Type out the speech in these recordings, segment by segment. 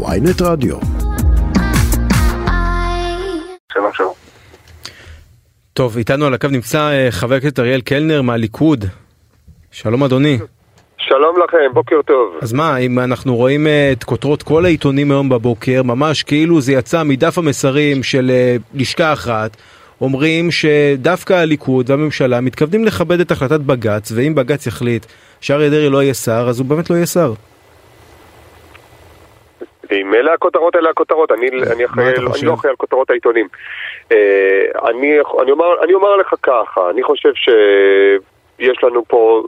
ויינט רדיו. טוב, איתנו על הקו נמצא אה, חבר הכנסת אריאל קלנר מהליכוד. שלום אדוני. שלום לכם, בוקר טוב. אז מה, אם אנחנו רואים אה, את כותרות כל העיתונים היום בבוקר, ממש כאילו זה יצא מדף המסרים של אה, לשכה אחת, אומרים שדווקא הליכוד והממשלה מתכוונים לכבד את החלטת בג"ץ, ואם בג"ץ יחליט שאריה דרעי לא יהיה שר, אז הוא באמת לא יהיה שר. אלה הכותרות, אלה הכותרות, אני, אני, אחרי, אני לא אחראי על כותרות העיתונים. אה, אני, אני, אומר, אני אומר לך ככה, אני חושב שיש לנו פה,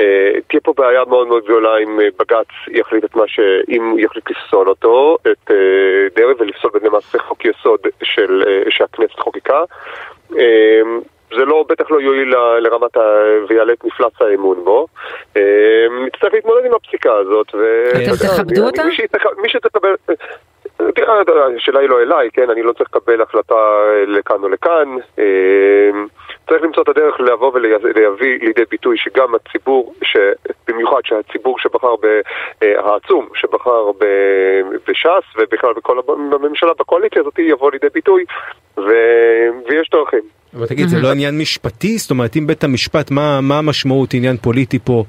אה, תהיה פה בעיה מאוד מאוד גדולה אם אה, בג"ץ יחליט את מה ש... אם יחליט לפסול אותו, את דרעי, ולפסול למעשה חוק יסוד של, שהכנסת חוקקה. זה לא, בטח לא יועיל לרמת ה... ויעלה את מפלס האמון בו. נצטרך להתמודד עם הפסיקה הזאת. אתם תכבדו אותה? מי שתקבל... תראה, השאלה היא לא אליי, כן? אני לא צריך לקבל החלטה לכאן או לכאן. צריך למצוא את הדרך לבוא ולהביא לידי ביטוי שגם הציבור, במיוחד שהציבור שבחר, העצום שבחר בש"ס ובכלל בכל הממשלה, בקואליציה הזאת, יבוא לידי ביטוי, ויש דרכים. אבל תגיד, זה לא עניין משפטי? זאת אומרת, אם בית המשפט, מה המשמעות, עניין פוליטי פה?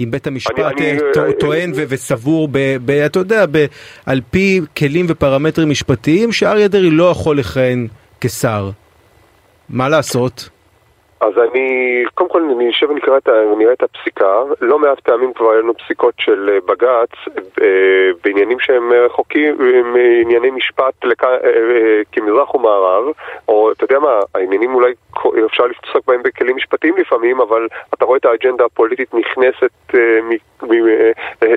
אם בית המשפט אני, טוען אני, וסבור, ב, ב, אתה יודע, ב, על פי כלים ופרמטרים משפטיים, שאריה דרעי לא יכול לכהן כשר. מה לעשות? אז אני, קודם כל אני אשב ונקרא את, את הפסיקה. לא מעט פעמים כבר היו לנו פסיקות של אה, בג"ץ אה, בעניינים שהם רחוקים, ענייני משפט לכ, אה, כמזרח ומערב, או אתה יודע מה, העניינים אולי אפשר לפסוק בהם בכלים משפטיים לפעמים, אבל אתה רואה את האג'נדה הפוליטית נכנסת מ, מ,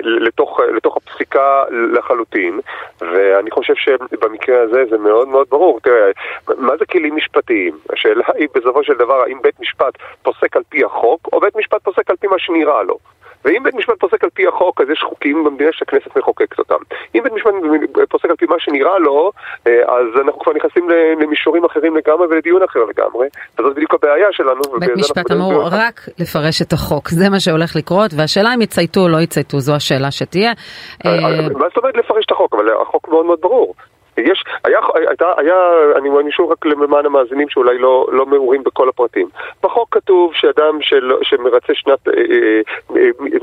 לתוך, לתוך הפסיקה לחלוטין, ואני חושב שבמקרה הזה זה מאוד מאוד ברור. תראה, מה זה כלים משפטיים? השאלה היא בסופו של דבר, האם בית משפט פוסק על פי החוק, או בית משפט פוסק על פי מה שנראה לו. ואם בית משפט פוסק על פי החוק, אז יש חוקים במדינה שהכנסת מחוקקת אותם. אם בית משפט פוסק על פי מה שנראה לו, אה, אז אנחנו כבר נכנסים למישורים אחרים לגמרי ולדיון אחר לגמרי. וזאת בדיוק הבעיה שלנו. בית משפט אמור רק לפרש את החוק, זה מה שהולך לקרות, והשאלה אם יצייתו או לא יצייתו, זו השאלה שתהיה. אה, אה, מה זאת אומרת לפרש את החוק? אבל החוק מאוד מאוד ברור. יש, היה, הייתה, היה, אני, אני שוב רק למען המאזינים שאולי לא, לא מעורים בכל הפרטים. בחוק כתוב שאדם של, שמרצה שנת, אה, אה,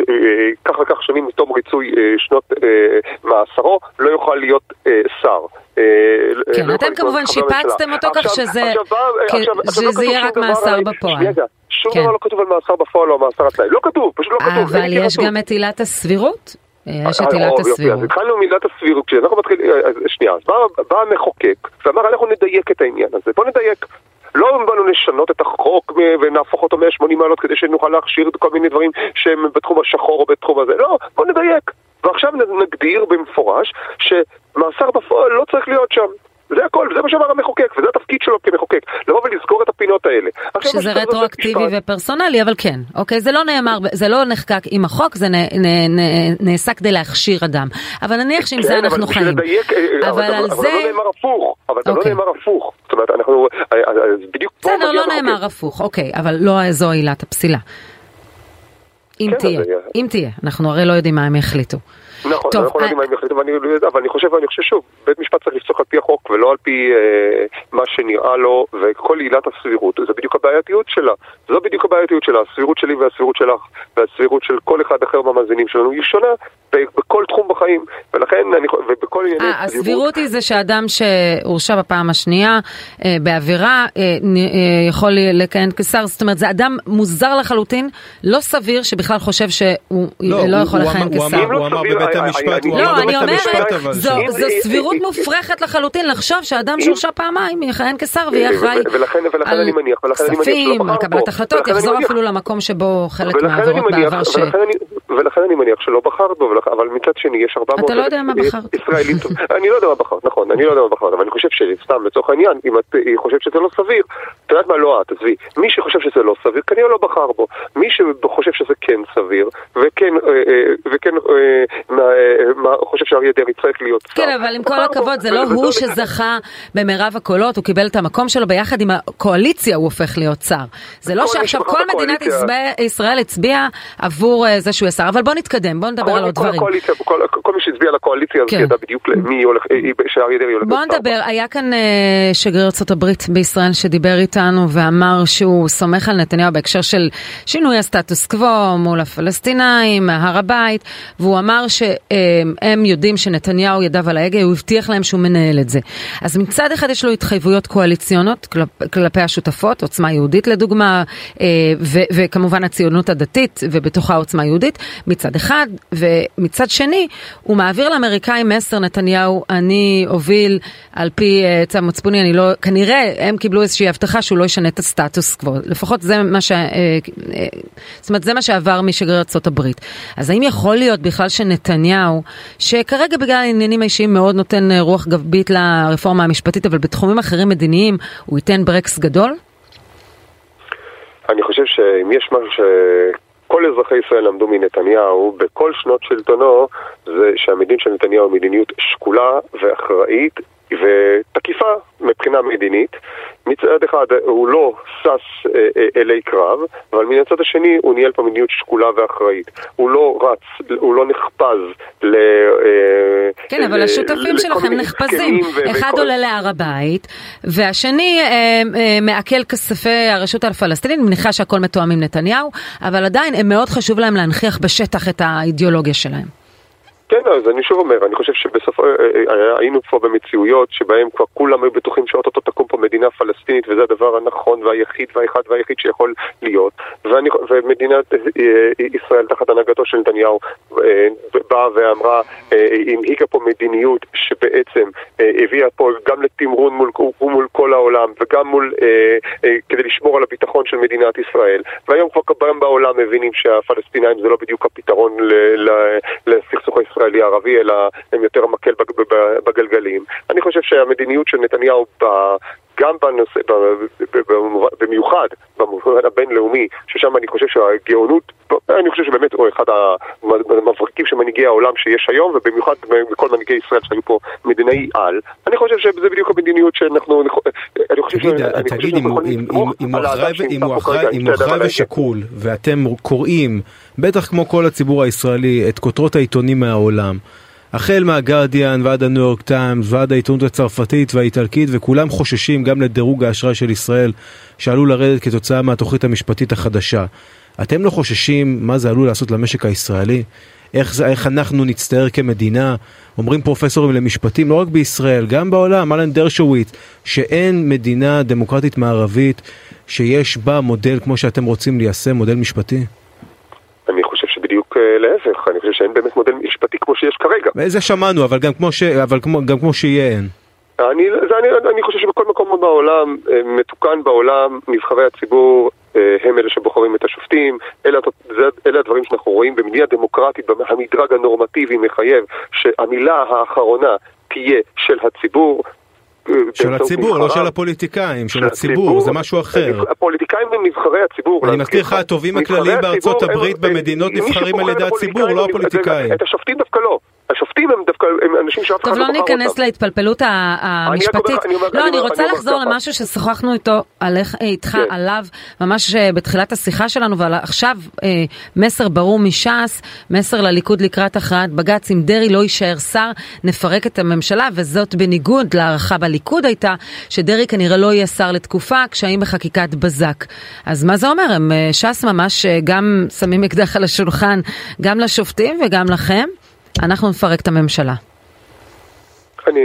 אה, כך וכך שנים מתום ריצוי שנות מאסרו, לא יוכל להיות שר. כן, לא אתם כמובן שיפצתם אותו כך שזה לא יהיה רק מאסר בפועל. שום דבר כן. לא כתוב על מאסר בפועל או מאסר התנאי, לא כתוב, פשוט לא כתוב. אבל יש גם את עילת הסבירות? יש את עילת הסבירות. התחלנו מעילת הסבירות, כשאנחנו מתחילים, שנייה, אז בא המחוקק ואמר אנחנו נדייק את העניין הזה, בוא נדייק. לא באנו לשנות את החוק ונהפוך אותו 180 מעלות כדי שנוכל להכשיר כל מיני דברים שהם בתחום השחור או בתחום הזה, לא, בוא נדייק. ועכשיו נגדיר במפורש שמאסר בפועל לא צריך להיות שם. זה הכל, זה מה שאמר המחוקק, וזה התפקיד שלו כמחוקק, לבוא ולסגור את הפינות האלה. שזה רטרואקטיבי ופרסונלי, אבל כן, אוקיי, זה לא נאמר, זה לא נחקק עם החוק, זה נעשה כדי להכשיר אדם. אבל נניח שעם כן, זה אנחנו חיים. לדייק, אה, אבל על זה... אבל לא נאמר הפוך, אבל לא אוקיי. נאמר הפוך. זאת אומרת, אנחנו, אה, אה, בדיוק פה... בסדר, לא נאמר הפוך, אוקיי, אבל לא זו עילת הפסילה. אם כן, תהיה, אם תהיה, אנחנו הרי לא יודעים מה הם יחליטו. נכון, טוב, אנחנו לא יודעים מה הם יחליטו, אבל אני חושב, אני חושב שוב, בית משפט צריך לפסוק על פי החוק ולא על פי אה, מה שנראה לו, וכל עילת הסבירות, זה בדיוק הבעייתיות שלה. זו בדיוק הבעייתיות שלה, הסבירות שלי והסבירות שלך, והסבירות של כל אחד אחר מהמאזינים שלנו היא שונה בכל תחום בחיים, ולכן, אני, ובכל ענייני... אה, הסבירות היא זה שאדם שהורשע בפעם השנייה אה, בעבירה אה, אה, יכול לכהן כשר, זאת אומרת, זה אדם מוזר לחלוטין, לא סביר שבכלל חושב שהוא לא, לא יכול לכהן כשר. הוא אמר בבית המשפט, הוא בבית המשפט אבל... זו סבירות מופרכת לחלוטין לחשוב שאדם שהורשע פעמיים יכהן כשר ויהיה אחראי על כספים, על קבלת החלטות, יחזור אפילו למקום שבו חלק מהעבירות בעבר ש... ולכן אני מניח שלא בחרת בו, אבל מצד שני יש 400 אתה לא יודע מה בחרת. ישראלים, אני לא יודע מה בחרת, נכון, אני לא יודע מה בחרת, אבל אני חושב שסתם לצורך העניין, אם את חושבת שזה לא סביר, את יודעת מה, לא את, עזבי, מי שחושב שזה לא סביר, כנראה לא בחר בו. מי שחושב שזה כן סביר, וכן, אה, אה, וכן אה, חושב שאריה דרעי צריך להיות שר. כן, אבל עם כל הכבוד, זה לא הוא שזכה במרב הקולות, הוא קיבל את המקום שלו ביחד עם הקואליציה, הוא הופך להיות שר. זה לא שעכשיו כל מדינת ישראל הצביעה עבור זה שהוא יהיה שר. השר, אבל בוא נתקדם, בוא נדבר על עוד דברים. כל מי שהצביע לקואליציה כן. ידע בדיוק למי הולך, שאריה דרעי הולך. בוא נדבר, היה כאן שגריר ארה"ב בישראל שדיבר איתנו ואמר שהוא סומך על נתניהו בהקשר של שינוי הסטטוס קוו מול הפלסטינאים, מהר הבית, והוא אמר שהם יודעים שנתניהו ידיו על ההגה, הוא הבטיח להם שהוא מנהל את זה. אז מצד אחד יש לו התחייבויות קואליציונות כלפי השותפות, עוצמה יהודית לדוגמה, וכמובן הציונות הדתית ובתוכה עוצמה יהודית, מצד אחד, ומצד שני, הוא מעביר לאמריקאים מסר, נתניהו, אני אוביל על פי צו מצפוני, אני לא, כנראה הם קיבלו איזושהי הבטחה שהוא לא ישנה את הסטטוס קוו, לפחות זה מה ש... זאת אומרת, זה מה שעבר משגריר הברית. אז האם יכול להיות בכלל שנתניהו, שכרגע בגלל העניינים האישיים מאוד נותן רוח גבית לרפורמה המשפטית, אבל בתחומים אחרים מדיניים הוא ייתן ברקס גדול? אני חושב שאם יש משהו שכל אזרחי ישראל למדו מנתניהו בכל שנות שלטונו, זה שהמדיניות של נתניהו היא מדיניות שקולה ואחראית ותקיפה מבחינה מדינית. מצד אחד הוא לא שש אה, אה, אלי קרב, אבל מן הצד השני הוא ניהל פה מדיניות שקולה ואחראית. הוא לא רץ, הוא לא נחפז ל... אה, כן, אבל השותפים שלכם נחפזים. אחד עולה להר הבית, והשני מעכל כספי הרשות הפלסטינית, מניחה שהכל מתואם עם נתניהו, אבל עדיין הם מאוד חשוב להם להנכיח בשטח את האידיאולוגיה שלהם. כן, אז אני שוב אומר, אני חושב שבסופו, אה, אה, אה, היינו פה במציאויות שבהם כבר כולם היו בטוחים שאו-טו-טו תקום פה מדינה פלסטינית וזה הדבר הנכון והיחיד והאחד והיחיד שיכול להיות. ואני, ומדינת ישראל תחת הנהגתו של נתניהו באה ואמרה, הנהיגה פה מדיניות שבעצם הביאה פה גם לתמרון מול, מול כל העולם וגם מול, כדי לשמור על הביטחון של מדינת ישראל. והיום כבר בעולם מבינים שהפלסטינאים זה לא בדיוק הפתרון לסכסוכי ישראלי-ערבי, אלא הם יותר מקל בגלגלים. אני חושב שהמדיניות של נתניהו גם בנושא, במיוחד במובן הבינלאומי, ששם אני חושב שהגאונות, אני חושב שבאמת הוא אחד המבריקים של מנהיגי העולם שיש היום, ובמיוחד מכל מנהיגי ישראל שהיו פה מדינאי על, אני חושב שזה בדיוק המדיניות שאנחנו, אני חושב תגיד, אם הוא אחראי ושקול, ואתם קוראים, בטח כמו כל הציבור הישראלי, את כותרות העיתונים מהעולם, החל מהגרדיאן ועד הניו יורק טיימס ועד העיתונות הצרפתית והאיטלקית וכולם חוששים גם לדירוג האשראי של ישראל שעלול לרדת כתוצאה מהתוכנית המשפטית החדשה. אתם לא חוששים מה זה עלול לעשות למשק הישראלי? איך, זה, איך אנחנו נצטער כמדינה? אומרים פרופסורים למשפטים לא רק בישראל, גם בעולם, אלן דרשוויץ, שאין מדינה דמוקרטית מערבית שיש בה מודל כמו שאתם רוצים ליישם, מודל משפטי? אה, להפך, אני חושב שאין באמת מודל משפטי כמו שיש כרגע. זה שמענו, אבל גם כמו, ש... אבל כמו, גם כמו שיהיה אין. אני, זה, אני, אני חושב שבכל מקום בעולם, אה, מתוקן בעולם, נבחרי הציבור אה, הם אלה שבוחרים את השופטים, אלה, אלה הדברים שאנחנו רואים במדינה דמוקרטית, המדרג הנורמטיבי מחייב שהמילה האחרונה תהיה של הציבור, של הציבור, לא של הפוליטיקאים, של הציבור, זה משהו אחר. הפוליטיקאים הם נבחרי הציבור. אני מזכיר לך, הטובים הכלליים בארצות הברית במדינות נבחרים על ידי הציבור, לא הפוליטיקאים. את השופטים דווקא לא. השופטים הם דווקא הם אנשים שאף אחד לא בחר אותם. טוב, לא ניכנס להתפלפלות המשפטית. לא, אני רוצה לחזור למשהו ששוחחנו איתו, איתך כן. עליו, ממש אה, בתחילת השיחה שלנו, ועכשיו אה, מסר ברור מש"ס, מסר לליכוד לקראת הכרעת בג"ץ, אם דרעי לא יישאר שר, נפרק את הממשלה, וזאת בניגוד להערכה בליכוד הייתה, שדרעי כנראה לא יהיה שר לתקופה, קשיים בחקיקת בזק. אז מה זה אומר? הם אה, ש"ס ממש גם שמים אקדח על השולחן, גם לשופטים וגם לכם. אנחנו נפרק את הממשלה. אני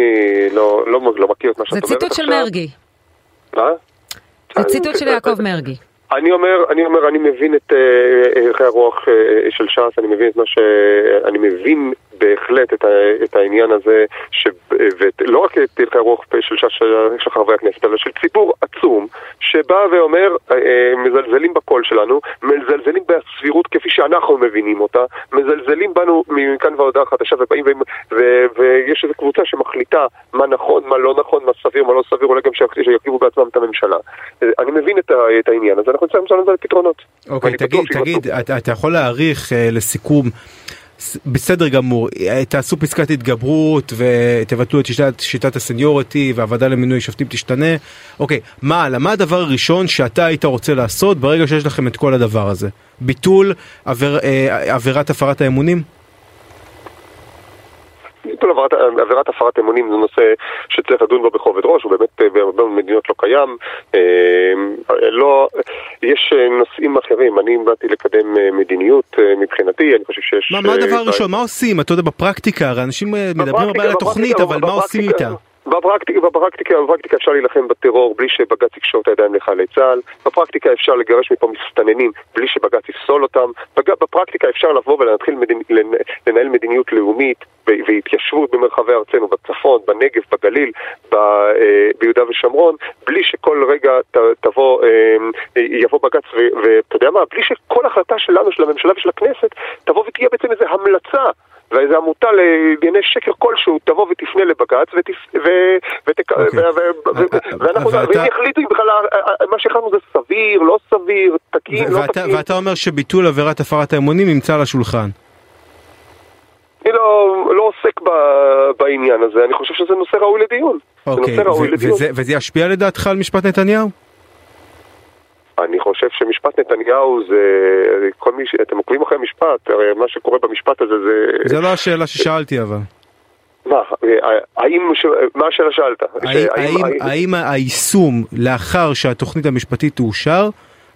לא, לא, לא מכיר את מה שאת אומרת עכשיו. זה ציטוט של מרגי. מה? זה ציטוט של יעקב מרגי. אני אומר, אני אומר, אני מבין את הלכי הרוח אה, של ש"ס, אני מבין את מה ש... אני מבין בהחלט את, ה, את העניין הזה, ש, ולא רק את הלכי הרוח של, של, של חברי הכנסת, אלא של ציבור עצום, שבא ואומר, אה, מזלזלים בקול שלנו, מזלזלים שאנחנו מבינים אותה, מזלזלים בנו מכאן והודעה חדשה, ובאים, ו, ו, ויש איזו קבוצה שמחליטה מה נכון, מה לא נכון, מה סביר, מה לא סביר, אולי גם שירכיבו בעצמם את הממשלה. אני מבין את, את העניין הזה, אנחנו נצטרך למצוא לזה פתרונות. אוקיי, תגיד, תגיד, אתה, אתה יכול להעריך uh, לסיכום בסדר גמור, תעשו פסקת התגברות ותבטלו את שיטת, שיטת הסניורטי והוועדה למינוי שופטים תשתנה. אוקיי, מה הלאה? מה הדבר הראשון שאתה היית רוצה לעשות ברגע שיש לכם את כל הדבר הזה? ביטול עבר, אה, עבירת הפרת האמונים? ביטול עבירת, עבירת הפרת אמונים זה נושא שצריך לדון בו בכובד ראש, הוא באמת אה, בהרבה מדינות לא קיים. אה, לא, יש אה, נושאים אחרים, אני באתי לקדם מדיניות מבחינתי, אני חושב שיש... מה, מה הדבר הראשון? מה עושים? אתה יודע, בפרקטיקה, הרי אנשים מדברים הרבה על התוכנית, אבל מה עושים איתה? בפרקטיקה, בפרקטיקה, בפרקטיקה אפשר להילחם בטרור בלי שבג"ץ יקשור את הידיים לחיילי צה"ל, בפרקטיקה אפשר לגרש מפה מסתננים בלי שבג"ץ יפסול אותם, בפרקטיקה אפשר לבוא ולהתחיל מדינ... לנהל מדיניות לאומית והתיישבות במרחבי ארצנו, בצפון, בנגב, בגליל, ב... אה, ביהודה ושומרון, בלי שכל רגע ת... תבוא, אה, יבוא בג"ץ ואתה יודע מה, בלי שכל החלטה שלנו, של הממשלה ושל הכנסת, תבוא ותהיה בעצם איזו המלצה ואיזה עמותה לענייני שקר כלשהו תבוא ותפנה לבג"ץ. ואנחנו יחליטו אם בכלל מה שהחלטנו זה סביר, לא סביר, תקין, לא תקין. ואתה אומר שביטול עבירת הפרת האמונים נמצא על השולחן. אני לא, לא עוסק ב, בעניין הזה, אני חושב שזה נושא ראוי לדיון. אוקיי, וזה, וזה ישפיע לדעתך על משפט נתניהו? אני חושב שמשפט נתניהו זה, כל מי, אתם עוקבים אחרי המשפט, הרי מה שקורה במשפט הזה זה... זה לא השאלה ששאלתי אבל. מה, האם, מה השאלה שאלת? האם, האם, האם היישום לאחר שהתוכנית המשפטית תאושר,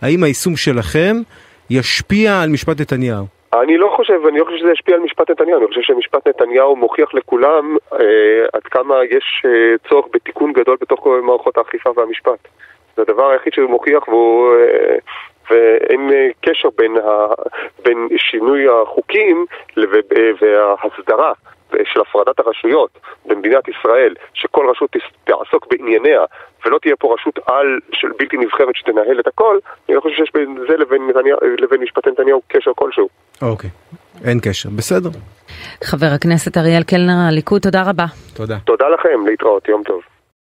האם היישום שלכם ישפיע על משפט נתניהו? אני לא חושב, אני לא חושב שזה ישפיע על משפט נתניהו, אני חושב שמשפט נתניהו מוכיח לכולם אה, עד כמה יש אה, צורך בתיקון גדול בתוך מערכות האכיפה והמשפט. זה הדבר היחיד שהוא מוכיח והוא... אה, ואין אה, קשר בין, ה, בין שינוי החוקים וההסדרה של הפרדת הרשויות במדינת ישראל, שכל רשות תעסוק בענייניה ולא תהיה פה רשות על של בלתי נבחרת שתנהל את הכל, אני לא חושב שיש בין זה לבין, נתניה, לבין משפט נתניהו קשר כלשהו. אוקיי, אין קשר, בסדר. חבר הכנסת אריאל קלנר, הליכוד, תודה רבה. תודה. תודה לכם, להתראות, יום טוב.